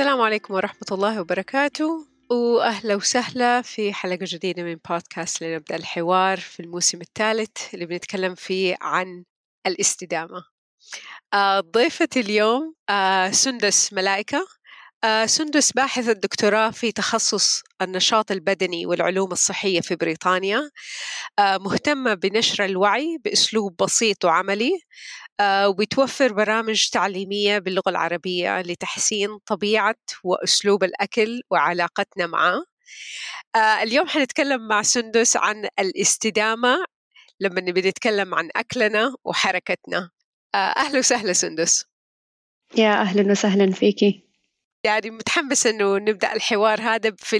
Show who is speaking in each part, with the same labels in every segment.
Speaker 1: السلام عليكم ورحمة الله وبركاته. وأهلا وسهلا في حلقة جديدة من بودكاست لنبدأ الحوار في الموسم الثالث اللي بنتكلم فيه عن الاستدامة. آه، ضيفة اليوم آه، سندس ملائكة. آه، سندس باحثة دكتوراه في تخصص النشاط البدني والعلوم الصحية في بريطانيا. مهتمة بنشر الوعي بأسلوب بسيط وعملي. وبتوفر برامج تعليمية باللغة العربية لتحسين طبيعة وأسلوب الأكل وعلاقتنا معه. اليوم حنتكلم مع سندس عن الاستدامة لما نبي نتكلم عن أكلنا وحركتنا. أهلا وسهلا سندس.
Speaker 2: يا أهلا وسهلا فيكي.
Speaker 1: يعني متحمسة إنه نبدأ الحوار هذا في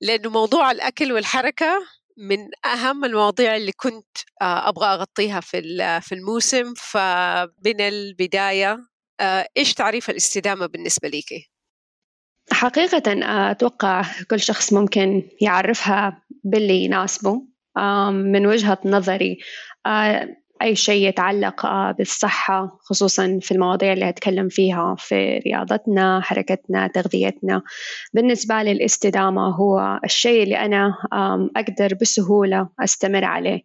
Speaker 1: لأنه موضوع الأكل والحركة من أهم المواضيع اللي كنت أبغى أغطيها في في الموسم فمن البداية إيش تعريف الاستدامة بالنسبة ليكي؟
Speaker 2: حقيقة أتوقع كل شخص ممكن يعرفها باللي يناسبه من وجهة نظري أي شيء يتعلق بالصحة خصوصا في المواضيع اللي أتكلم فيها في رياضتنا حركتنا تغذيتنا. بالنسبة لي الاستدامة هو الشيء اللي أنا أقدر بسهولة أستمر عليه.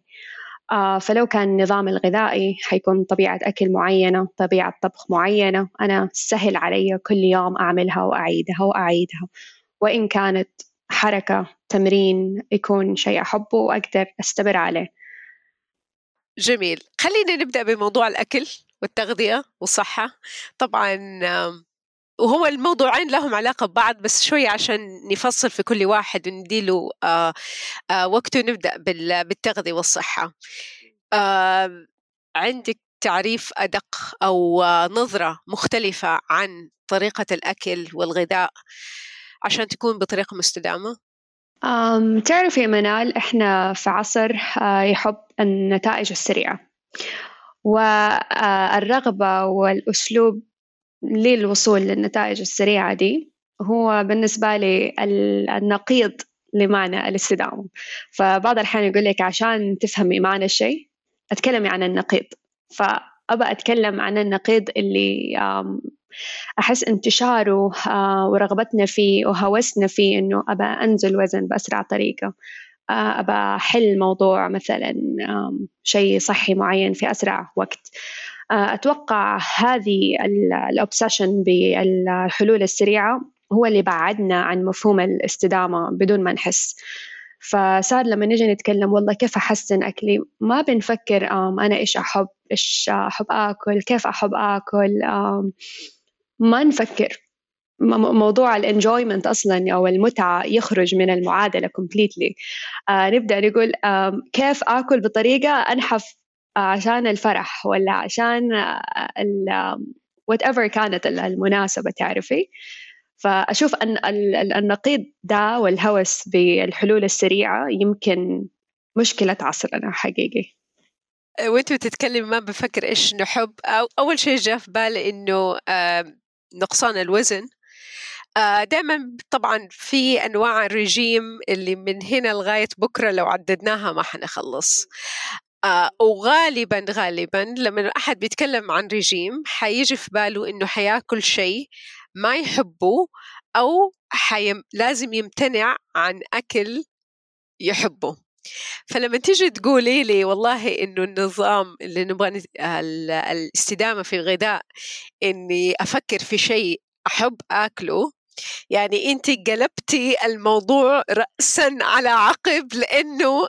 Speaker 2: فلو كان النظام الغذائي حيكون طبيعة أكل معينة طبيعة طبخ معينة أنا سهل علي كل يوم أعملها وأعيدها وأعيدها. وإن كانت حركة تمرين يكون شيء أحبه وأقدر أستمر عليه.
Speaker 1: جميل. خلينا نبدأ بموضوع الأكل والتغذية والصحة. طبعا وهو الموضوعين لهم علاقة ببعض بس شوية عشان نفصل في كل واحد ونديله آه آه وقته نبدأ بالتغذية والصحة. آه عندك تعريف أدق أو نظرة مختلفة عن طريقة الأكل والغذاء عشان تكون بطريقة مستدامة؟
Speaker 2: أم تعرف يا منال إحنا في عصر يحب النتائج السريعة. والرغبة والأسلوب للوصول للنتائج السريعة دي هو بالنسبة لي النقيض لمعنى الاستدامة فبعض الأحيان يقول لك عشان تفهمي معنى الشيء أتكلمي عن النقيض. فأبى أتكلم عن النقيض اللي أحس انتشاره ورغبتنا فيه وهوسنا فيه إنه أبى أنزل وزن بأسرع طريقة. أبى أحل موضوع مثلا شيء صحي معين في أسرع وقت. أتوقع هذه ال obsession بالحلول السريعة هو اللي بعدنا عن مفهوم الاستدامة بدون ما نحس. فصار لما نجي نتكلم والله كيف أحسن أكلي؟ ما بنفكر أنا إيش أحب. إيش أحب آكل كيف أحب آكل ما نفكر. موضوع ال enjoyment أصلا أو المتعة يخرج من المعادلة completely آه نبدأ نقول آه كيف آكل بطريقة أنحف عشان الفرح ولا عشان whatever كانت المناسبة تعرفي؟ فأشوف أن النقيض ده والهوس بالحلول السريعة يمكن مشكلة عصرنا حقيقي.
Speaker 1: وانت بتتكلم ما بفكر إيش نحب. أو أول شيء جاء في بالي إنه نقصان الوزن. دائما طبعا في أنواع الرجيم اللي من هنا لغاية بكرة لو عددناها ما حنخلص. وغالبا غالبا لما أحد بيتكلم عن رجيم حيجي في باله إنه حياكل شيء ما يحبه أو لازم يمتنع عن أكل يحبه. فلما تيجي تقولي لي والله إنه النظام اللي نبغى الاستدامة في الغذاء إني أفكر في شيء أحب أكله يعني انت قلبتي الموضوع راسا على عقب لأنه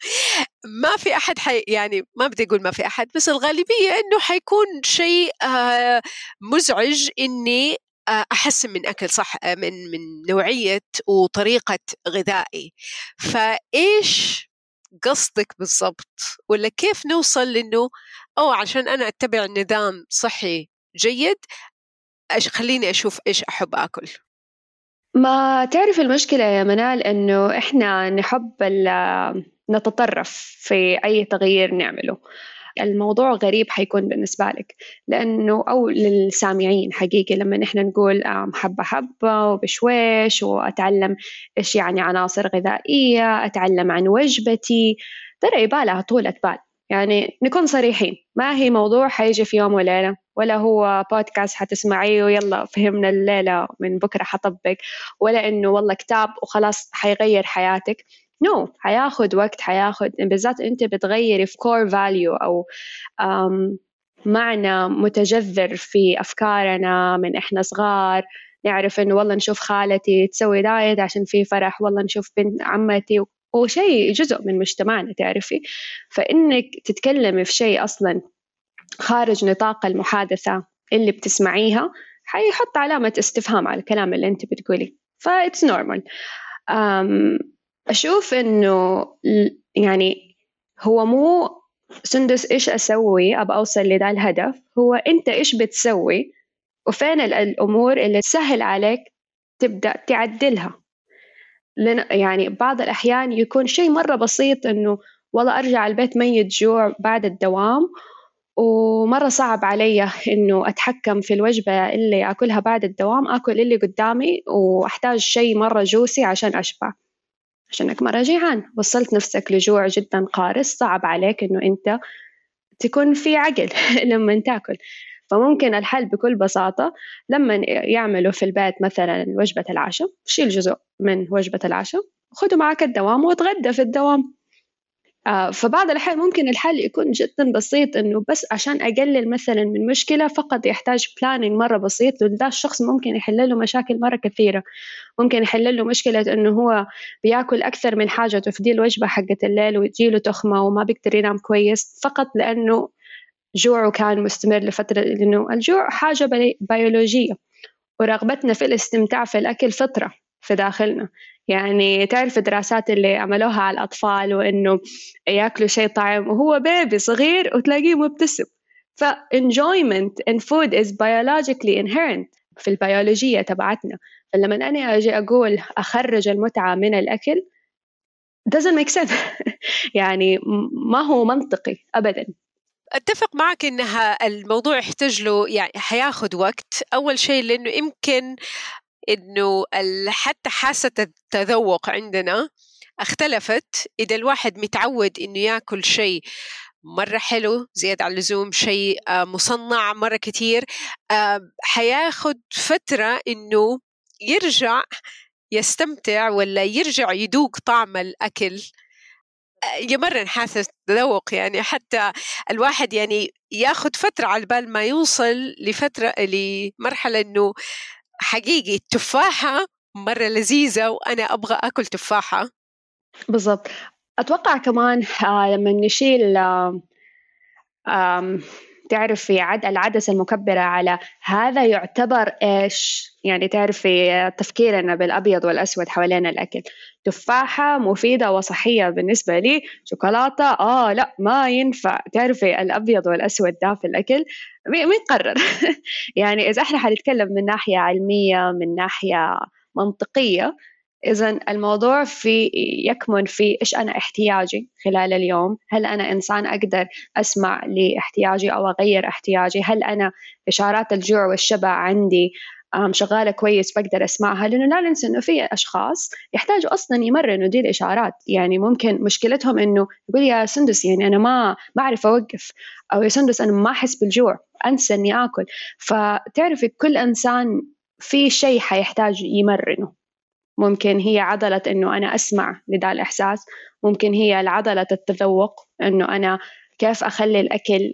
Speaker 1: ما في أحد حي يعني ما بدي أقول ما في أحد بس الغالبية إنه حيكون شيء آه، مزعج إني أحسن من أكل صح؟ آه، من من نوعية وطريقة غذائي. فإيش قصدك بالضبط؟ ولا كيف نوصل لإنه أو عشان أنا أتبع نظام صحي جيد خليني أشوف إيش أحب آكل؟
Speaker 2: ما تعرف المشكلة يا منال؟ إنه إحنا نحب نتطرف في أي تغيير نعمله. الموضوع غريب حيكون بالنسبة لك لأنه أو للسامعين حقيقي لما نحن نقول حبة حبة وبشويش وأتعلم إيش يعني عناصر غذائية أتعلم عن وجبتي ترى يبالها طولة بال. يعني نكون صريحين ما هي موضوع حيجي في يوم وليلة ولا هو بودكاست حتسمعيه ويلا فهمنا الليلة من بكرة حطبق ولا إنه والله كتاب وخلاص حيغير حياتك. نو no. حياخد وقت حياخد بالذات أنت بتغيري في core value أو um, معنى متجذر في أفكارنا من إحنا صغار. نعرف إنه والله نشوف خالتي تسوي diet عشان في فرح والله نشوف بنت عمتي هو شيء جزء من مجتمعنا تعرفي. فإنك تتكلمي في شيء أصلا خارج نطاق المحادثة اللي بتسمعيها حيحط علامة استفهام على الكلام اللي أنت بتقولي. ف it's normal أشوف إنه يعني هو مو سندس إيش أسوي أبى أوصل لذا الهدف. هو أنت إيش بتسوي؟ وفين الأمور اللي سهل عليك تبدأ تعدلها. لن يعني بعض الأحيان يكون شيء مرة بسيط إنه والله أرجع البيت ميت جوع بعد الدوام ومرة صعب علي إنه أتحكم في الوجبة اللي أكلها بعد الدوام أكل اللي قدامي وأحتاج شيء مرة جوسي عشان أشبع. عشانك مرة جيعان. وصلت نفسك لجوع جدا قارس صعب عليك إنه أنت تكون في عقل لما تأكل. فممكن الحل بكل بساطة لما يعملوا في البيت مثلا وجبة العشاء شيل جزء من وجبة العشاء خذوا معك الدوام وتغدى في الدوام. فبعض الأحيان ممكن الحل يكون جدا بسيط إنه بس عشان أقلل مثلا من مشكلة فقط يحتاج بلاننج مرة بسيط وده الشخص ممكن يحل له مشاكل مرة كثيرة. ممكن يحل له مشكلة إنه هو بياكل أكثر من حاجة تفدي الوجبة حقت الليل وتجيله تخمة وما بيقدر ينام كويس فقط لأنه جوعه كان مستمر لفترة لأنه الجوع حاجة بيولوجية ورغبتنا في الاستمتاع في الأكل فطرة في داخلنا. يعني تعرف الدراسات اللي عملوها على الأطفال وإنه يأكلوا شيء طعم وهو بيبي صغير وتلاقيه مبتسم. ف enjoyment in food is biologically inherent في البيولوجية تبعتنا. فلما أنا أجي أقول أخرج المتعة من الأكل doesn't make sense. يعني ما هو منطقي أبدا.
Speaker 1: أتفق معك إنها الموضوع يحتاج له يعني حياخذ وقت. أول شيء لأنه يمكن إنه حتى حاسة التذوق عندنا اختلفت. إذا الواحد متعود إنه ياكل شيء مرة حلو زيادة عن اللزوم شيء آه، مصنع مرة كتير آه، حياخد فترة إنه يرجع يستمتع ولا يرجع يذوق طعم الأكل. يمرن حاسة تذوق يعني. حتى الواحد يعني ياخذ فترة على بال ما يوصل لفترة لمرحلة إنه حقيقي التفاحة مرة لذيذة وأنا أبغى أكل تفاحة.
Speaker 2: بالضبط. أتوقع كمان آه لما نشيل تعرفي عد العدسة المكبرة على هذا يعتبر إيش؟ يعني تعرفي تفكيرنا بالأبيض والأسود حوالين الأكل. تفاحة مفيدة وصحية بالنسبة لي. شوكولاتة آه لا ما ينفع. تعرفي الأبيض والأسود ده في الأكل مين قرر يعني إذا إحنا حنتكلم من ناحية علمية من ناحية منطقية إذا الموضوع في يكمن في إيش أنا احتياجي خلال اليوم؟ هل أنا إنسان أقدر أسمع لإحتياجي أو أغير احتياجي؟ هل أنا إشارات الجوع والشبع عندي شغالة كويس بقدر أسمعها لأنه لا ننسى إنه في أشخاص يحتاجوا أصلا يمرنوا دي الاشارات يعني ممكن مشكلتهم إنه يقول يا سندس يعني أنا ما ما اعرف أوقف أو يا سندس أنا ما أحس بالجوع أنسى إني آكل. فتعرفي كل إنسان في شيء حيحتاج يمرنه. ممكن هي عضلة إنه أنا أسمع لذا الإحساس ممكن هي العضلة التذوق إنه أنا كيف أخلي الأكل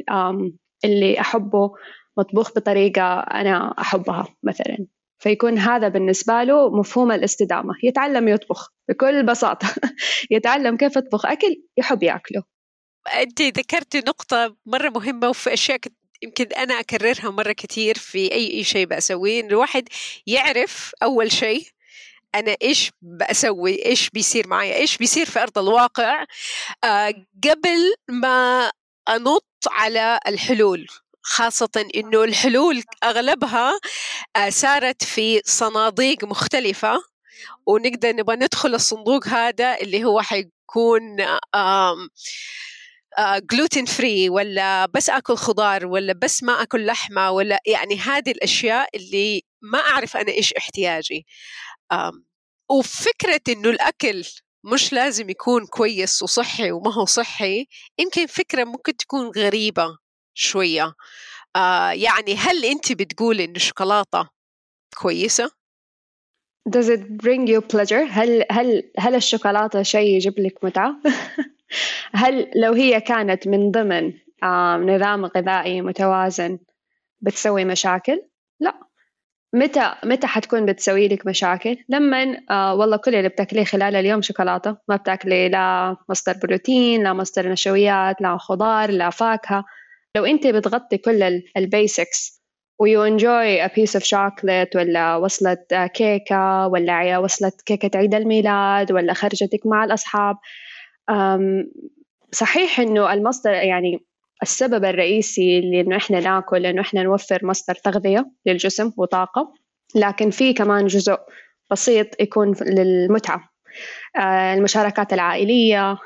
Speaker 2: اللي أحبه مطبوخ بطريقة أنا أحبها مثلا. فيكون هذا بالنسبة له مفهوم الاستدامة. يتعلم يطبخ بكل بساطة. يتعلم كيف يطبخ أكل يحب يأكله.
Speaker 1: أنت ذكرتي نقطة مرة مهمة وفي أشياء يمكن أنا أكررها مرة كثير في أي شيء بسويه الواحد يعرف أول شيء أنا إيش بسوي إيش بيصير معي إيش بيصير في أرض الواقع آه قبل ما أنط على الحلول. خاصة إنه الحلول أغلبها آه صارت في صناديق مختلفة ونقدر نبغى ندخل الصندوق هذا اللي هو حيكون جلوتين فري آه، ولا بس آكل خضار ولا بس ما آكل لحمة ولا يعني هذه الأشياء اللي ما أعرف أنا إيش احتياجي. وفكرة إنه الأكل مش لازم يكون كويس وصحي وما هو صحي يمكن فكرة ممكن تكون غريبة. شوية آه يعني هل أنت بتقولي إن الشوكولاتة كويسة؟
Speaker 2: Does it bring you pleasure؟ هل هل هل الشوكولاتة شيء يجيب لك متعة؟ هل لو هي كانت من ضمن آه نظام غذائي متوازن بتسوي مشاكل؟ لا متى متى حتكون بتسوي لك مشاكل؟ لما آه والله كل اللي بتاكليه خلال اليوم شوكولاتة ما بتاكلي لا مصدر بروتين لا مصدر نشويات لا خضار لا فاكهة لو انت بتغطي كل ال basics و you enjoy a piece of chocolate ولا وصلة كيكة ولا وصلة كيكة عيد الميلاد ولا خرجتك مع الأصحاب صحيح إنه المصدر يعني السبب الرئيسي لإنه إحنا ناكل إنه إحنا نوفر مصدر تغذية للجسم وطاقة لكن في كمان جزء بسيط يكون للمتعة. المشاركات العائلية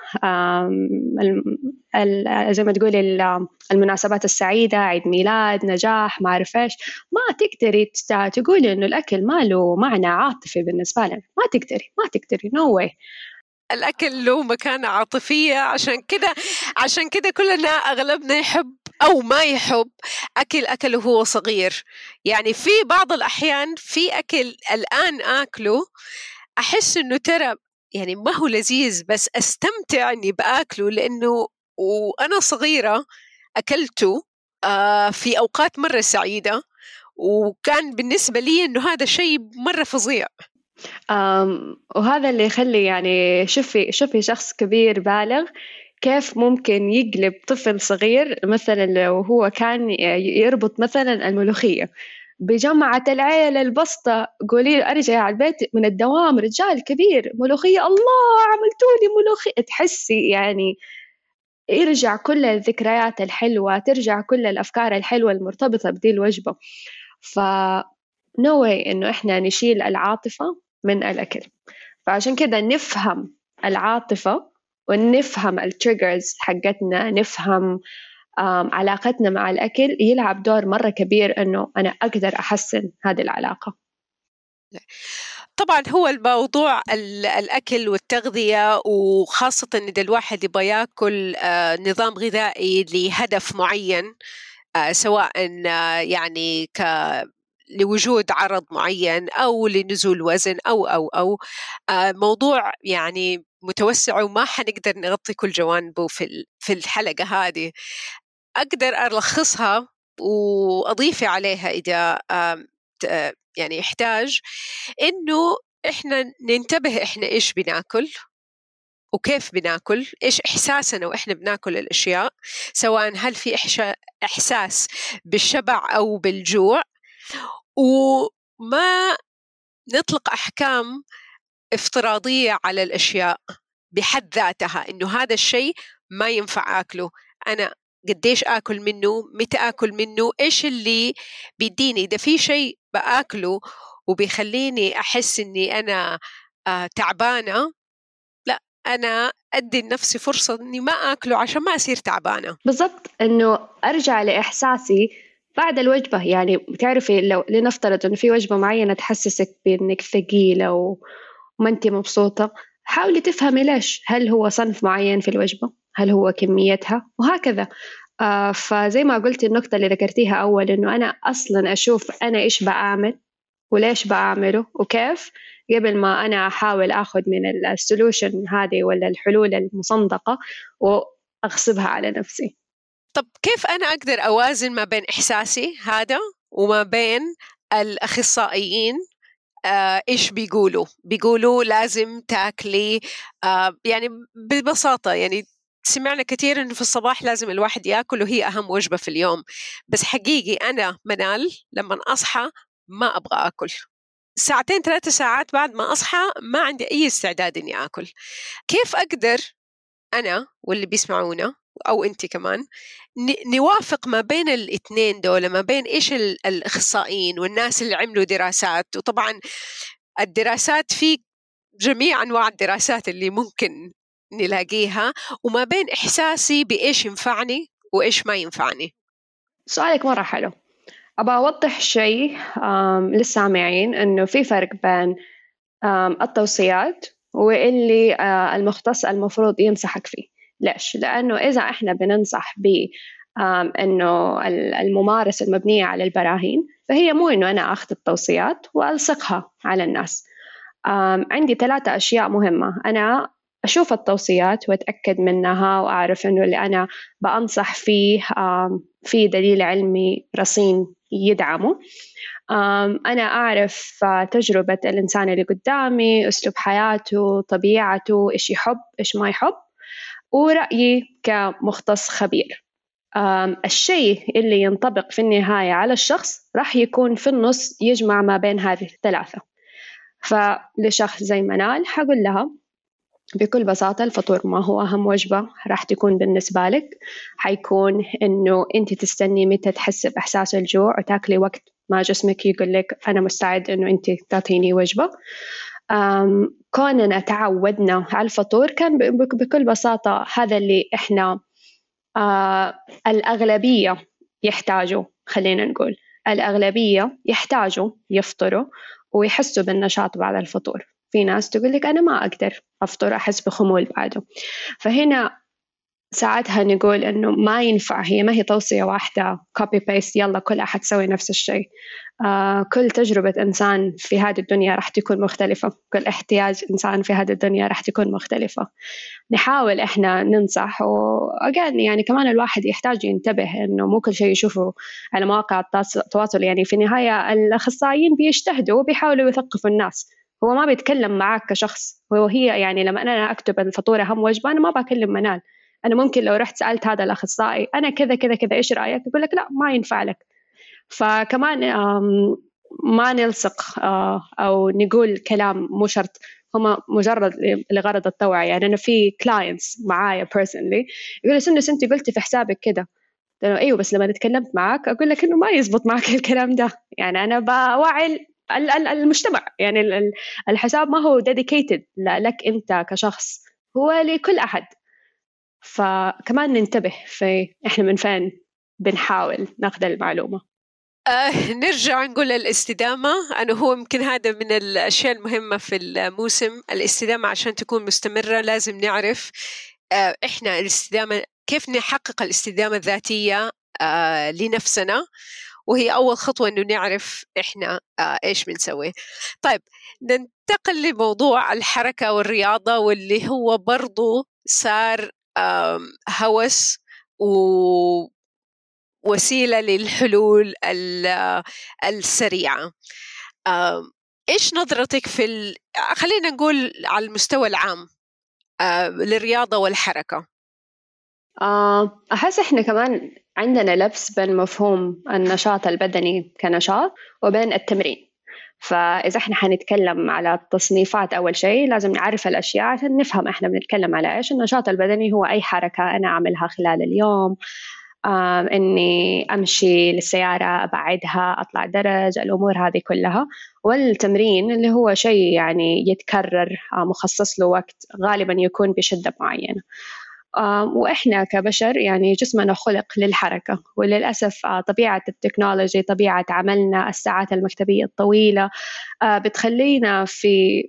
Speaker 2: زي ما تقولي المناسبات السعيدة عيد ميلاد نجاح ما أعرف إيش. ما تقدري تقولي إنه الأكل ما له معنى عاطفي بالنسبة لنا ما تقدري ما تقدري نو no واي
Speaker 1: الأكل له مكانة عاطفية. عشان كده عشان كده كلنا أغلبنا يحب أو ما يحب أكل أكله وهو صغير. يعني في بعض الأحيان في أكل الآن آكله أحس إنه ترى يعني ما هو لذيذ بس أستمتع إني بآكله لأنه وأنا صغيرة أكلته آه، في أوقات مرة سعيدة وكان بالنسبة لي إنه هذا شيء مرة فظيع.
Speaker 2: وهذا اللي يخلي يعني شوفي شوفي شخص كبير بالغ كيف ممكن يقلب طفل صغير مثلا لو هو كان يربط مثلا الملوخية. بجمعة العيلة البسطة. قولي أرجع على البيت من الدوام رجال كبير ملوخية. الله عملتولي ملوخية. تحسي يعني يرجع كل الذكريات الحلوة ترجع كل الأفكار الحلوة المرتبطة بدي الوجبة ف no way إنه إحنا نشيل العاطفة من الأكل. فعشان كده نفهم العاطفة ونفهم التريجرز حقتنا نفهم علاقتنا مع الأكل يلعب دور مرة كبير إنه أنا أقدر أحسن هذه العلاقة.
Speaker 1: طبعا هو الموضوع الأكل والتغذية وخاصة إن الواحد يبغى يأكل آه، نظام غذائي لهدف معين آه، سواء آه، يعني ك لوجود عرض معين أو لنزول وزن أو أو أو موضوع يعني متوسع وما حنقدر نغطي كل جوانبه في في الحلقة هذه. أقدر الخصها واضيف عليها إذا يعني يحتاج إنه إحنا ننتبه إحنا إيش بناكل وكيف بناكل إيش إحساسنا وإحنا بناكل الأشياء سواء هل في إحساس بالشبع أو بالجوع وما نطلق أحكام افتراضية على الأشياء بحد ذاتها إنه هذا الشيء ما ينفع أكله. أنا قديش آكل منه متى آكل منه إيش اللي بيديني. إذا في شيء بآكله وبيخليني أحس إني أنا آه تعبانة لا أنا أدي لنفسي فرصة إني ما آكله عشان ما أصير تعبانة.
Speaker 2: بالضبط إنه أرجع لإحساسي بعد الوجبة. يعني بتعرفي لو لنفترض إنه في وجبة معينة تحسسك بإنك ثقيلة وما أنت مبسوطة حاولي تفهمي ليش. هل هو صنف معين في الوجبة؟ هل هو كميتها؟ وهكذا. آه فزي ما قلت النقطة اللي ذكرتيها أول إنه أنا أصلا أشوف أنا إيش بعمل وليش بعمله وكيف قبل ما أنا أحاول أخذ من السولوشن هذه ولا الحلول المصندقة وأغصبها على نفسي.
Speaker 1: طب كيف أنا أقدر أوازن ما بين إحساسي هذا وما بين الأخصائيين؟ آه إيش بيقولوا؟ بيقولوا لازم تاكلي آه يعني ببساطة يعني سمعنا كثير إنه في الصباح لازم الواحد ياكل وهي أهم وجبة في اليوم. بس حقيقي أنا منال لما أصحى ما أبغى أكل. ساعتين ثلاثة ساعات بعد ما أصحى ما عندي أي استعداد إني آكل. كيف أقدر أنا واللي بيسمعونا أو أنت كمان نوافق ما بين الإثنين دول ما بين إيش الأخصائيين والناس اللي عملوا دراسات؟ وطبعا الدراسات في جميع أنواع الدراسات اللي ممكن نلاقيها وما بين إحساسي بإيش ينفعني وإيش ما ينفعني.
Speaker 2: سؤالك مرة حلو. أبى أوضح شيء للسامعين إنه في فرق بين التوصيات واللي المختص المفروض ينصحك فيه. ليش؟ لأنه إذا إحنا بننصح ب إنه الممارسة المبنية على البراهين فهي مو إنه أنا أخذ التوصيات وألصقها على الناس. عندي ثلاثة أشياء مهمة. أنا أشوف التوصيات وأتأكد منها وأعرف إنه اللي أنا بأنصح فيه في دليل علمي رصين يدعمه. أنا أعرف تجربة الإنسان اللي قدامي أسلوب حياته طبيعته إيش يحب إيش ما يحب ورأيي كمختص خبير. الشيء اللي ينطبق في النهاية على الشخص راح يكون في النص يجمع ما بين هذه الثلاثة. فلشخص زي منال حقول لها بكل بساطة الفطور ما هو أهم وجبة راح تكون بالنسبة لك. حيكون إنه أنت تستني متى تحس بإحساس الجوع وتاكلي وقت ما جسمك يقول لك أنا مستعد إنه أنت تعطيني وجبة. كوننا تعودنا على الفطور كان بكل بساطة هذا اللي إحنا آه الأغلبية يحتاجوا خلينا نقول. الأغلبية يحتاجوا يفطروا ويحسوا بالنشاط بعد الفطور. في ناس تقول لك أنا ما أقدر أفطر أحس بخمول بعده. فهنا ساعتها نقول إنه ما ينفع هي ما هي توصية واحدة copy paste يلا كل أحد سوي نفس الشيء. آه كل تجربة إنسان في هذه الدنيا راح تكون مختلفة. كل احتياج إنسان في هذه الدنيا راح تكون مختلفة. نحاول إحنا ننصح و again يعني كمان الواحد يحتاج ينتبه إنه مو كل شيء يشوفه على مواقع التواصل. يعني في النهاية الأخصائيين بيجتهدوا وبيحاولوا يثقفوا الناس. هو ما بيتكلم معك كشخص. هو هي يعني لما أنا أكتب الفطورة أهم وجبة أنا ما بكلم منال. أنا ممكن لو رحت سألت هذا الأخصائي أنا كذا كذا كذا إيش رأيك؟ يقول لك لا ما ينفع لك. فكمان ما نلصق آه، أو نقول كلام مو شرط. هم مجرد لغرض التوعية. يعني أنا في clients معايا personally يقول سندس أنت قلتي في حسابك كده. إيوه بس لما تكلمت معك أقول لك إنه ما يزبط معك الكلام ده. يعني أنا بوعي المجتمع. يعني الحساب ما هو ديديكيتد لك انت كشخص. هو لكل أحد. فكمان ننتبه في إحنا من فين بنحاول ناخذ المعلومة.
Speaker 1: آه نرجع نقول الاستدامة. أنه هو يمكن هذا من الأشياء المهمة في الموسم. الاستدامة عشان تكون مستمرة لازم نعرف آه إحنا الاستدامة كيف نحقق الاستدامة الذاتية آه لنفسنا. وهي أول خطوة إنه نعرف إحنا آه إيش بنسوي. طيب ننتقل لموضوع الحركة والرياضة واللي هو برضو صار هوس ووسيلة للحلول السريعة. إيش نظرتك في ال... خلينا نقول على المستوى العام للرياضة والحركة؟
Speaker 2: أحس إحنا كمان عندنا لبس بين مفهوم النشاط البدني كنشاط وبين التمرين. فإذا إحنا حنتكلم على التصنيفات أول شيء لازم نعرف الأشياء عشان نفهم إحنا بنتكلم على إيش. النشاط البدني هو أي حركة أنا أعملها خلال اليوم. إني أمشي للسيارة أبعدها أطلع درج الأمور هذه كلها. والتمرين اللي هو شيء يعني يتكرر مخصص له وقت غالبا يكون بشدة معينة. وإحنا كبشر يعني جسمنا خلق للحركة وللأسف آه، طبيعة التكنولوجي طبيعة عملنا الساعات المكتبية الطويلة آه، بتخلينا في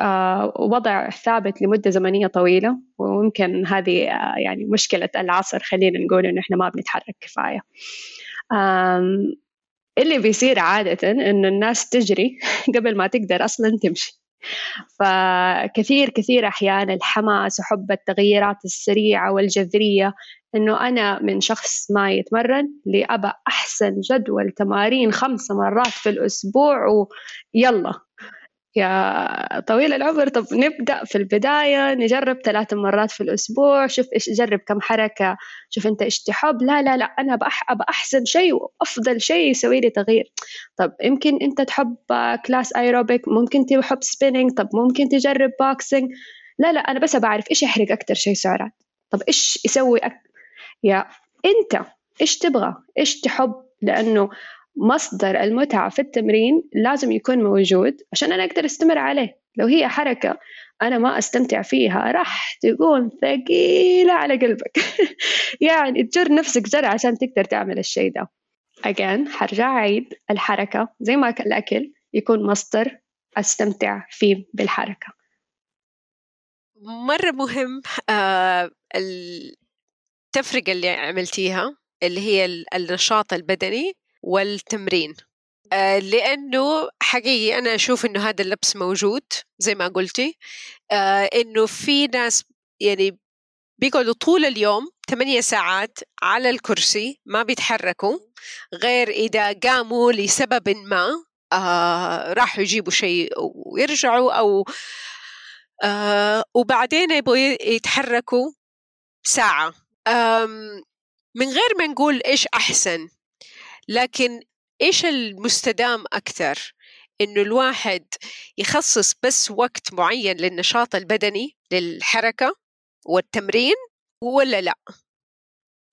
Speaker 2: آه، وضع ثابت لمدة زمنية طويلة ويمكن هذه يعني مشكلة العصر خلينا نقول إنه إحنا ما بنتحرك كفاية. اللي بيصير عادة إنه الناس تجري قبل ما تقدر أصلا تمشي. فكثير كثير أحيان الحماس وحب التغييرات السريعة والجذرية إنه أنا من شخص ما يتمرن لأبى أحسن جدول تمارين خمس مرات في الأسبوع ويلا. يا طويل العمر. طب نبدأ في البداية نجرب ثلاث مرات في الأسبوع شوف إيش جرب كم حركة شوف أنت إيش تحب. لا لا لا أنا بأح أحسن شيء وأفضل شيء يسوي لي تغيير. طب يمكن أنت تحب class aerobic ممكن تحب spinning طب ممكن تجرب boxing لا لا أنا بس بعرف إيش يحرق أكتر شيء سعرات. طب إيش يسوي أك... يا أنت إيش تبغى؟ إيش تحب؟ لأنه مصدر المتعة في التمرين لازم يكون موجود عشان أنا أقدر أستمر عليه. لو هي حركة أنا ما أستمتع فيها راح تكون ثقيلة على قلبك. يعني تجر نفسك جرى عشان تقدر تعمل الشيء ده. Again حرجع عيد الحركة. زي ما الأكل يكون مصدر أستمتع فيه بالحركة.
Speaker 1: مرة مهم آه التفرقة اللي عملتيها اللي هي النشاط البدني. والتمرين. آه، لأنه حقيقي أنا أشوف إنه هذا اللبس موجود زي ما قلتي. آه، إنه في ناس يعني بيقعدوا طول اليوم ثمانية ساعات على الكرسي ما بيتحركوا غير إذا قاموا لسبب ما آه راحوا يجيبوا شيء ويرجعوا أو آه وبعدين يبغوا يتحركوا ساعة. من غير ما نقول إيش أحسن. لكن إيش المستدام أكثر؟ إنه الواحد يخصص بس وقت معين للنشاط البدني للحركة والتمرين ولا لا؟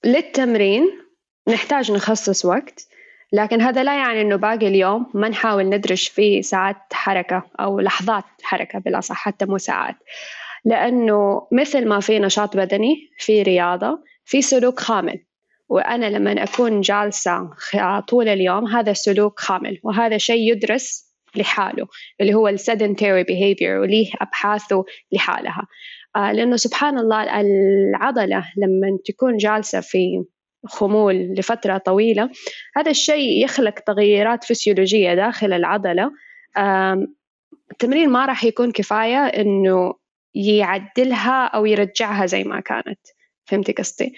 Speaker 2: للتمرين نحتاج نخصص وقت لكن هذا لا يعني إنه باقي اليوم ما نحاول ندرج فيه ساعات حركة أو لحظات حركة بالاصح حتى مو ساعات. لأنه مثل ما في نشاط بدني في رياضة في سلوك خامل. وأنا لما أكون جالسة طول اليوم هذا سلوك خامل وهذا شيء يدرس لحاله اللي هو السيدنتري behavior وليه أبحاثه لحالها. آه لأنه سبحان الله العضلة لما تكون جالسة في خمول لفترة طويلة هذا الشيء يخلق تغيرات فسيولوجية داخل العضلة. التمرين ما راح يكون كفاية إنه يعدلها أو يرجعها زي ما كانت. فهمتي قصدي؟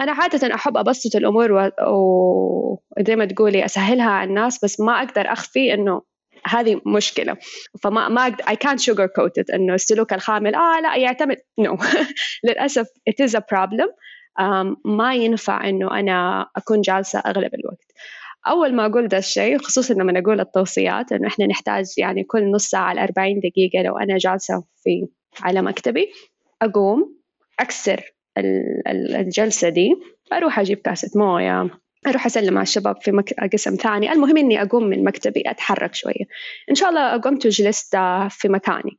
Speaker 2: أنا عادة أحب أبسط الأمور وزي ما تقولي أسهلها على الناس بس ما أقدر أخفي إنه هذه مشكلة. فما ما أقدر I can't sugarcoat it إنه السلوك الخامل آه لا يعتمد no. للأسف it is a problem. ما ينفع إنه أنا أكون جالسة أغلب الوقت. أول ما أقول ده الشيء خصوصا لما أقول التوصيات إنه إحنا نحتاج يعني كل نص ساعة ل 40 دقيقة لو أنا جالسة في على مكتبي أقوم أكسر الجلسة دي أروح أجيب كاسة موية أروح أسلم على الشباب في مك... قسم ثاني. المهم إني أقوم من مكتبي أتحرك شوية. إن شاء الله قمت وجلست في مكاني.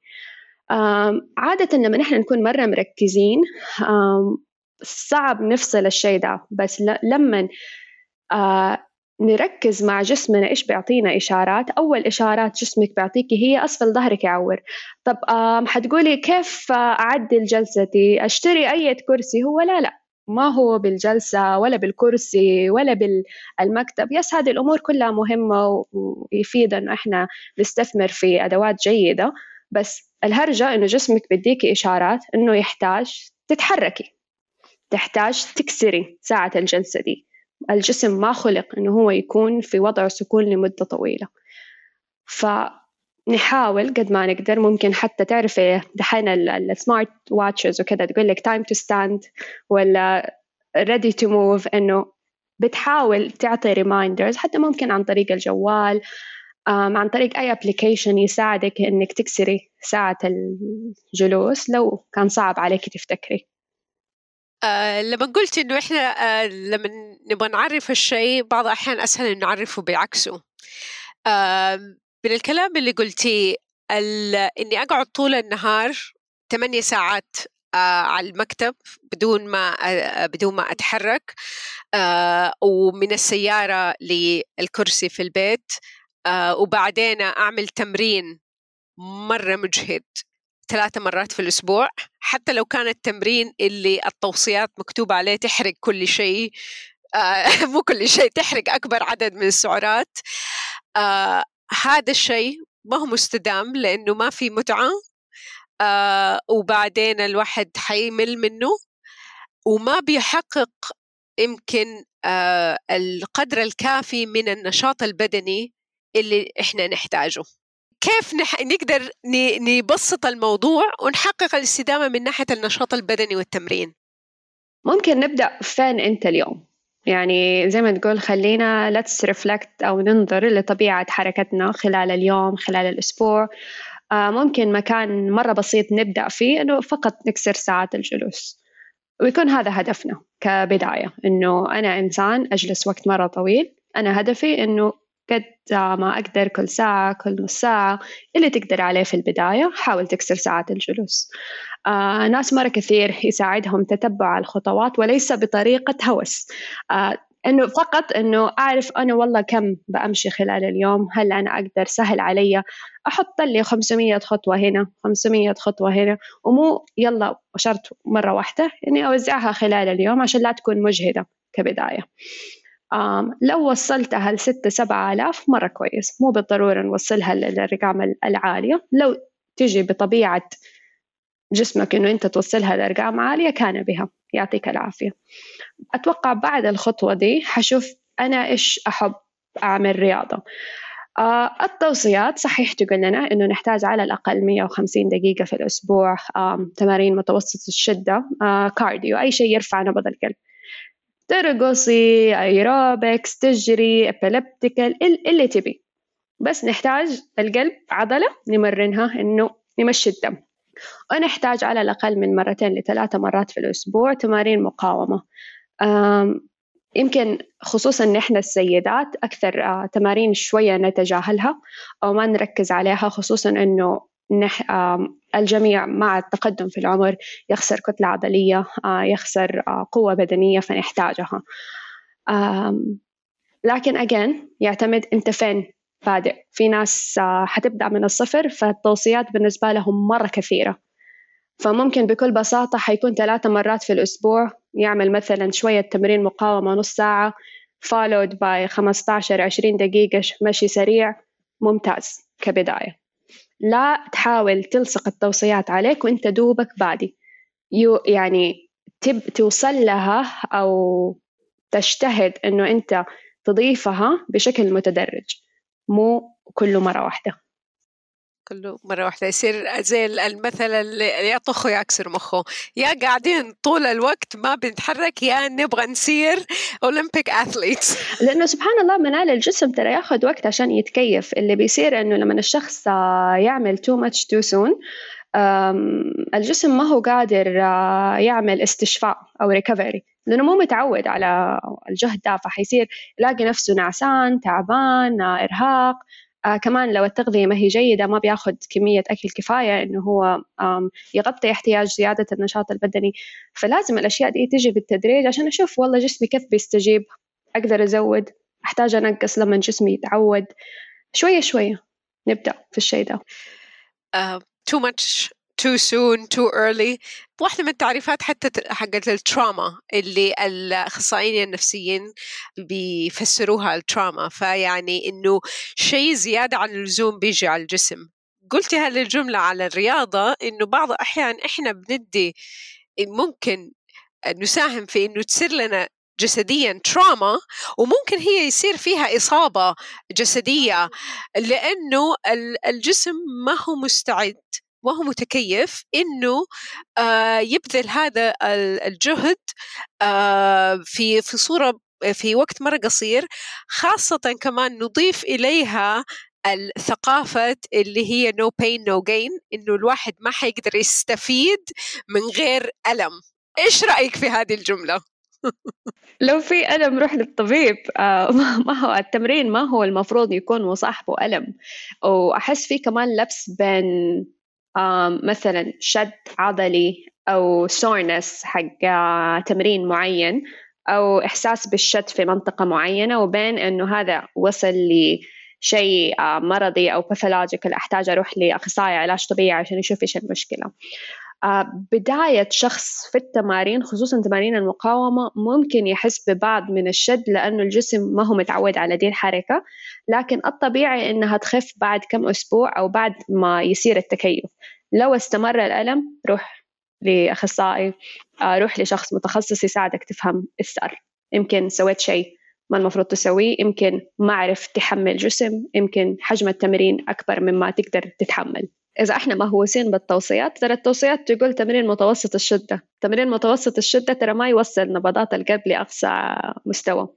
Speaker 2: عادة لما نحن نكون مرة مركزين صعب نفصل الشيء ده. بس لما آه نركز مع جسمنا إيش بيعطينا إشارات. أول إشارات جسمك بيعطيكي هي أسفل ظهرك يعور. طب حتقولي كيف أعدل جلستي؟ أشتري أي كرسي؟ هو لا لا ما هو بالجلسة ولا بالكرسي ولا بالمكتب. يس هذه الأمور كلها مهمة ويفيد أنه إحنا نستثمر في أدوات جيدة. بس الهرجة إنه جسمك بيديكي إشارات إنه يحتاج تتحركي تحتاج تكسري ساعة الجلسة دي. الجسم ما خلق إنه هو يكون في وضع سكون لمدة طويلة. فنحاول قد ما نقدر ممكن حتى تعرفي دحين ال smart watches وكذا تقول لك time to stand ولا ready to move إنه بتحاول تعطي reminders حتى ممكن عن طريق الجوال عن طريق أي application يساعدك إنك تكسري ساعة الجلوس لو كان صعب عليك تفتكري.
Speaker 1: آه لما قلت إنه إحنا آه لما نبغى نعرف الشيء بعض الأحيان أسهل إنه نعرفه بعكسه. آه من الكلام اللي قلتيه إني أقعد طول النهار ثمانية ساعات آه على المكتب بدون ما آه بدون ما أتحرك. آه ومن السيارة للكرسي في البيت. آه وبعدين أعمل تمرين مرة مجهد. ثلاثة مرات في الأسبوع حتى لو كان التمرين اللي التوصيات مكتوب عليه تحرق كل شيء آه مو كل شيء تحرق أكبر عدد من السعرات. آه هذا الشيء ما هو مستدام لأنه ما في متعة آه وبعدين الواحد حيمل منه وما بيحقق يمكن القدر الكافي من النشاط البدني اللي إحنا نحتاجه. كيف نح... نقدر نبسط الموضوع ونحقق الاستدامة من ناحية النشاط البدني والتمرين؟
Speaker 2: ممكن نبدأ فين أنت اليوم؟ يعني زي ما تقول خلينا let's reflect أو ننظر لطبيعة حركتنا خلال اليوم خلال الأسبوع. آه ممكن مكان مرة بسيط نبدأ فيه إنه فقط نكسر ساعات الجلوس. ويكون هذا هدفنا كبداية إنه أنا إنسان أجلس وقت مرة طويل. أنا هدفي إنه قد ما أقدر كل ساعة كل نص ساعة اللي تقدر عليه في البداية. حاول تكسر ساعات الجلوس. آه ناس مرة كثير يساعدهم تتبع الخطوات وليس بطريقة هوس. آه إنه فقط إنه أعرف أنا والله كم بأمشي خلال اليوم هل أنا أقدر؟ سهل علي. أحط لي 500 خطوة هنا 500 خطوة هنا ومو يلا شرط مرة واحدة يعني أوزعها خلال اليوم عشان لا تكون مجهدة كبداية. لو وصلتها لستة سبعة آلاف مرة كويس. مو بالضرورة نوصلها للأرقام العالية لو تجي بطبيعة جسمك إنه أنت توصلها لأرقام عالية كان بها. يعطيك العافية. أتوقع بعد الخطوة دي حشوف أنا إيش أحب أعمل رياضة. آه التوصيات صحيح تقول لنا إنه نحتاج على الأقل 150 دقيقة في الأسبوع آه تمارين متوسط الشدة آه cardio أي شيء يرفع نبض القلب. ترقصي ايروبكس تجري elliptical اللي تبي. بس نحتاج القلب عضلة نمرنها إنه نمشي الدم. ونحتاج على الأقل من مرتين لثلاثة مرات في الأسبوع تمارين مقاومة. يمكن خصوصا نحن السيدات أكثر آه، تمارين شوية نتجاهلها أو ما نركز عليها خصوصا إنه نح... الجميع مع التقدم في العمر يخسر كتلة عضلية يخسر قوة بدنية فنحتاجها. لكن again يعتمد أنت فين بادئ. في ناس حتبدأ من الصفر فالتوصيات بالنسبة لهم مرة كثيرة. فممكن بكل بساطة حيكون ثلاثة مرات في الأسبوع يعمل مثلا شوية تمرين مقاومة نص ساعة followed by 15 20 دقيقة مشي سريع. ممتاز كبداية. لا تحاول تلصق التوصيات عليك وانت دوبك بادي. يو يعني تب توصل لها أو تجتهد إنه أنت تضيفها بشكل متدرج مو كله مرة واحدة.
Speaker 1: كله مرة واحدة يصير زي المثل اللي يطخه يكسر مخه يا قاعدين طول الوقت ما بنتحرك يا نبغى نصير Olympic athletes
Speaker 2: لأنه سبحان الله منال الجسم ترى ياخذ وقت عشان يتكيف. اللي بيصير إنه لما الشخص يعمل too much too soon الجسم ما هو قادر يعمل استشفاء أو ريكفري لأنه مو متعود على الجهد ده فحيصير يلاقي نفسه نعسان تعبان إرهاق. آه كمان لو التغذية ما هي جيدة ما بياخد كمية أكل كفاية إنه هو يغطي احتياج زيادة النشاط البدني. فلازم الأشياء دي تجي بالتدريج عشان أشوف والله جسمي كيف بيستجيب أقدر أزود أحتاج أنقص لما جسمي يتعود. شوية شوية. نبدأ في الشيء ده.
Speaker 1: uh, too much too soon too early. واحدة من التعريفات حتى حقت التراما اللي الأخصائيين النفسيين بيفسروها التراما فيعني إنه شيء زيادة عن اللزوم بيجي على الجسم. قلتي هالجملة على الرياضة إنه بعض الأحيان إحنا بندي ممكن نساهم في إنه تصير لنا جسديا تراما وممكن هي يصير فيها إصابة جسدية لأنه الجسم ما هو مستعد وهو متكيف إنه آه يبذل هذا الجهد آه في في صورة في وقت مرة قصير خاصة كمان نضيف إليها الثقافة اللي هي no pain no gain إنه الواحد ما حيقدر يستفيد من غير ألم. إيش رأيك في هذه الجملة؟
Speaker 2: لو في ألم روح للطبيب. آه ما هو التمرين ما هو المفروض يكون مصاحبه ألم. وأحس في كمان لبس بين مثلا شد عضلي أو soreness حق تمرين معين أو إحساس بالشد في منطقة معينة وبين إنه هذا وصل لشيء مرضي أو pathological أحتاج أروح لأخصائي علاج طبيعي عشان يشوف إيش المشكلة. بداية شخص في التمارين خصوصا تمارين المقاومة ممكن يحس ببعض من الشد لأنه الجسم ما هو متعود على دي الحركة لكن الطبيعي إنها تخف بعد كم أسبوع أو بعد ما يصير التكيف. لو استمر الألم روح لأخصائي آه، روح لشخص متخصص يساعدك تفهم صار يمكن سويت شيء ما المفروض تسويه يمكن ما عرفت تحمل جسم يمكن حجم التمرين أكبر مما تقدر تتحمل. إذا إحنا مهووسين بالتوصيات ترى التوصيات تقول تمرين متوسط الشدة. تمرين متوسط الشدة ترى ما يوصل نبضات القلب لأقصى مستوى.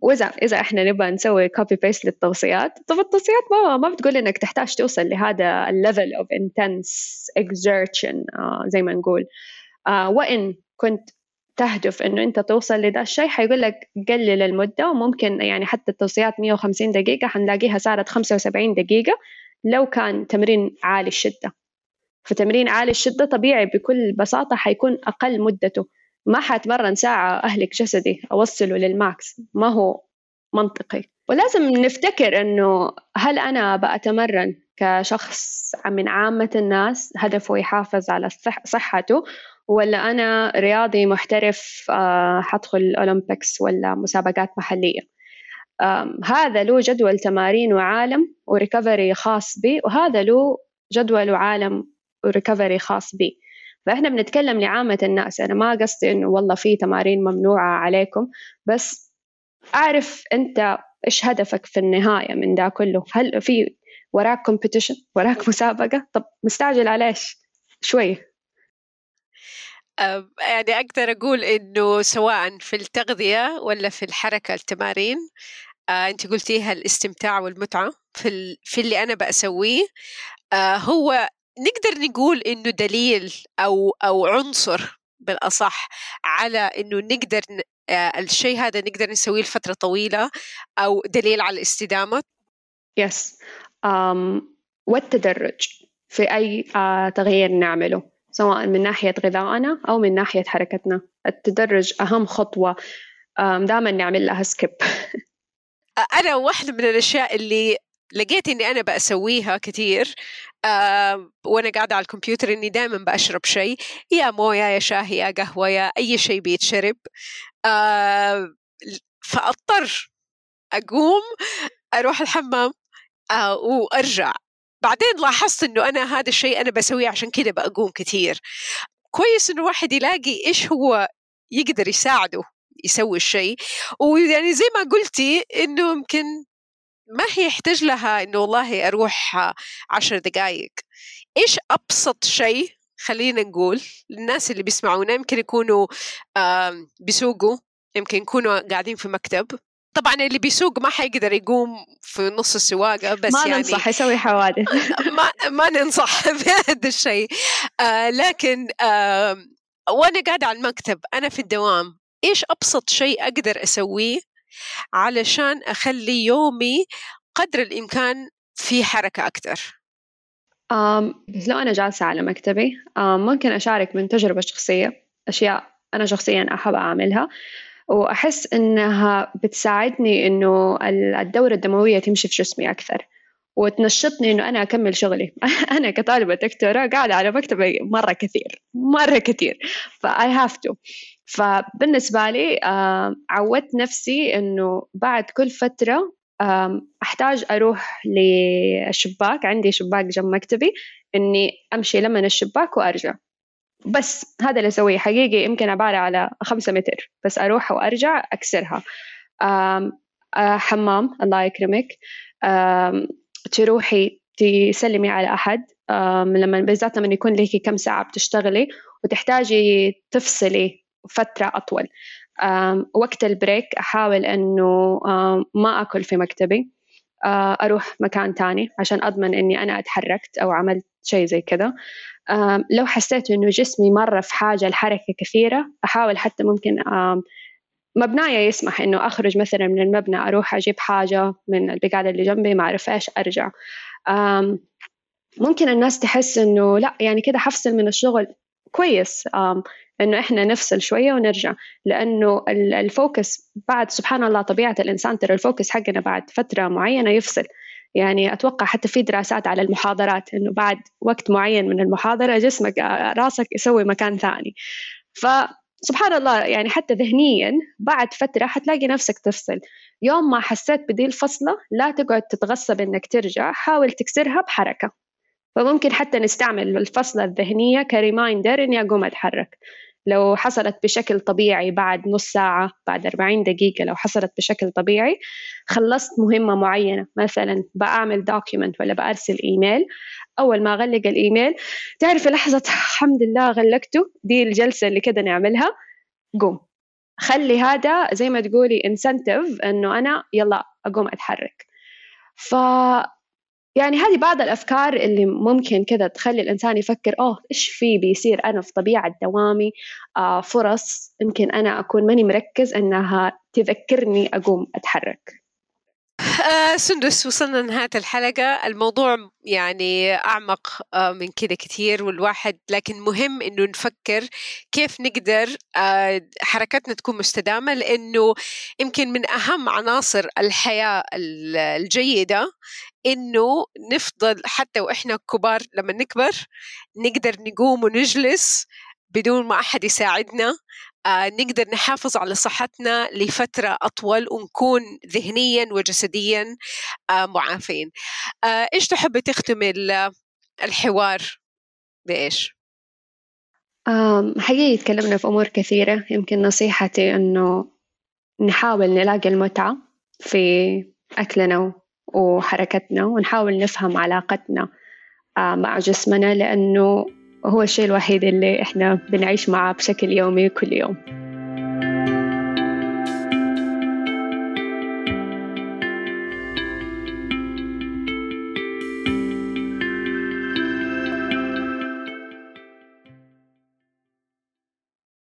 Speaker 2: وإذا إذا إحنا نبغى نسوي copy paste للتوصيات طب التوصيات ما ما بتقول إنك تحتاج توصل لهذا ال level of intense exertion زي ما نقول. uh, وإن كنت تهدف إنه أنت توصل لذا الشيء حيقول لك قلل المدة وممكن يعني حتى التوصيات 150 دقيقة حنلاقيها صارت 75 دقيقة. لو كان تمرين عالي الشدة. فتمرين عالي الشدة طبيعي بكل بساطة حيكون أقل مدته. ما حاتمرن ساعة أهلك جسدي أوصله للماكس. ما هو منطقي. ولازم نفتكر إنه هل أنا بأتمرن كشخص من عامة الناس هدفه يحافظ على صحته ولا أنا رياضي محترف آه، حدخل أولمبيكس ولا مسابقات محلية؟ هذا له جدول تمارين وعالم و recovery خاص به وهذا له جدول وعالم و recovery خاص به. فإحنا بنتكلم لعامة الناس أنا ما قصدي إنه والله في تمارين ممنوعة عليكم بس أعرف أنت إيش هدفك في النهاية من ده كله؟ هل في وراك competition وراك مسابقة؟ طب مستعجل على إيش؟ شوي.
Speaker 1: يعني أقدر أقول إنه سواء في التغذية ولا في الحركة التمارين آه أنت قلتيها الاستمتاع والمتعة في, في اللي أنا بسويه آه هو نقدر نقول إنه دليل أو أو عنصر بالأصح على إنه نقدر آه الشيء هذا نقدر نسويه لفترة طويلة أو دليل على الاستدامة؟
Speaker 2: يس yes. um, والتدرج في أي uh, تغيير نعمله سواء من ناحية غذائنا أو من ناحية حركتنا. التدرج أهم خطوة um, دائما نعمل لها سكيب
Speaker 1: أنا واحدة من الأشياء اللي لقيت إني أنا بسويها كثير آه وأنا قاعدة على الكمبيوتر إني دائما بشرب شيء يا موية يا شاي يا قهوة يا أي شيء بيتشرب. آه فأضطر أقوم أروح الحمام آه وأرجع. بعدين لاحظت إنه أنا هذا الشيء أنا بسويه عشان كذا بقوم كثير كويس إنه الواحد يلاقي إيش هو يقدر يساعده. يسوي الشيء. ويعني زي ما قلتي إنه يمكن ما هي يحتاج لها إنه والله أروح عشر دقائق إيش أبسط شيء خلينا نقول للناس اللي بيسمعونا يمكن يكونوا بيسوقوا يمكن يكونوا قاعدين في مكتب. طبعا اللي بيسوق ما حيقدر يقوم في نص السواقة بس
Speaker 2: ما
Speaker 1: يعني
Speaker 2: ننصح يسوي حوادث.
Speaker 1: ما, ما ننصح بهذا الشيء. آه لكن آه وأنا قاعدة على المكتب أنا في الدوام إيش أبسط شيء أقدر أسويه علشان أخلي يومي قدر الإمكان في حركة أكثر؟
Speaker 2: um, لو أنا جالسة على مكتبي ممكن أشارك من تجربة شخصية أشياء أنا شخصيا أحب أعملها وأحس إنها بتساعدني إنه الدورة الدموية تمشي في جسمي أكثر وتنشطني إنه أنا أكمل شغلي. أنا كطالبة دكتوراه قاعدة على مكتبي مرة كثير مرة كثير ف I have to فبالنسبة لي عودت نفسي إنه بعد كل فترة أحتاج أروح للشباك. عندي شباك جنب مكتبي إني أمشي لمن الشباك وأرجع. بس هذا اللي أسويه. حقيقي يمكن عبارة على خمسة متر. بس أروح وأرجع أكسرها. حمام الله يكرمك. تروحي تسلمي على أحد. لما بالذات لما يكون لك كم ساعة بتشتغلي وتحتاجي تفصلي فترة أطول. وقت البريك أحاول أنه ما أكل في مكتبي. أروح مكان تاني عشان أضمن أني أنا أتحركت أو عملت شيء زي كذا. لو حسيت أنه جسمي مرة في حاجة لحركة كثيرة أحاول حتى ممكن مبنايا يسمح إنه أخرج مثلا من المبنى أروح أجيب حاجة من البقالة اللي جنبي ما أعرف إيش أرجع. ممكن الناس تحس إنه لا يعني كده حفصل من الشغل. كويس. إنه إحنا نفصل شوية ونرجع. لأنه ال focus بعد سبحان الله طبيعة الإنسان ترى ال focus حقنا بعد فترة معينة يفصل. يعني أتوقع حتى في دراسات على المحاضرات إنه بعد وقت معين من المحاضرة جسمك راسك يسوي مكان ثاني. فسبحان الله يعني حتى ذهنيا بعد فترة حتلاقي نفسك تفصل. يوم ما حسيت بدي الفصلة لا تقعد تتغصب إنك ترجع حاول تكسرها بحركة. فممكن حتى نستعمل الفصلة الذهنية ك reminder إني أقوم أتحرك. لو حصلت بشكل طبيعي بعد نص ساعة بعد 40 دقيقة لو حصلت بشكل طبيعي خلصت مهمة معينة. مثلا بعمل document ولا بأرسل إيميل. أول ما أغلق الإيميل تعرف لحظة الحمد لله غلقته؟ دي الجلسة اللي كده نعملها. قوم. خلي هذا زي ما تقولي انسنتيف إنه أنا يلا أقوم أتحرك. يعني هذه بعض الأفكار اللي ممكن كذا تخلي الإنسان يفكر أوه إيش في بيصير أنا في طبيعة دوامي؟ آه فرص يمكن أنا أكون ماني مركز أنها تذكرني أقوم أتحرك.
Speaker 1: آه سندس وصلنا لنهاية الحلقة. الموضوع يعني أعمق آه من كده كتير والواحد لكن مهم إنه نفكر كيف نقدر آه حركتنا تكون مستدامة لأنه يمكن من أهم عناصر الحياة الجيدة إنه نفضل حتى وإحنا كبار لما نكبر نقدر نقوم ونجلس بدون ما أحد يساعدنا. نقدر نحافظ على صحتنا لفترة أطول ونكون ذهنيا وجسديا آه معافين آه إيش تحبي تختمي الحوار بإيش؟
Speaker 2: حقيقي تكلمنا في أمور كثيرة يمكن نصيحتي إنه نحاول نلاقي المتعة في أكلنا وحركتنا ونحاول نفهم علاقتنا آه، مع جسمنا لأنه هو الشيء الوحيد اللي إحنا بنعيش معه بشكل يومي كل يوم.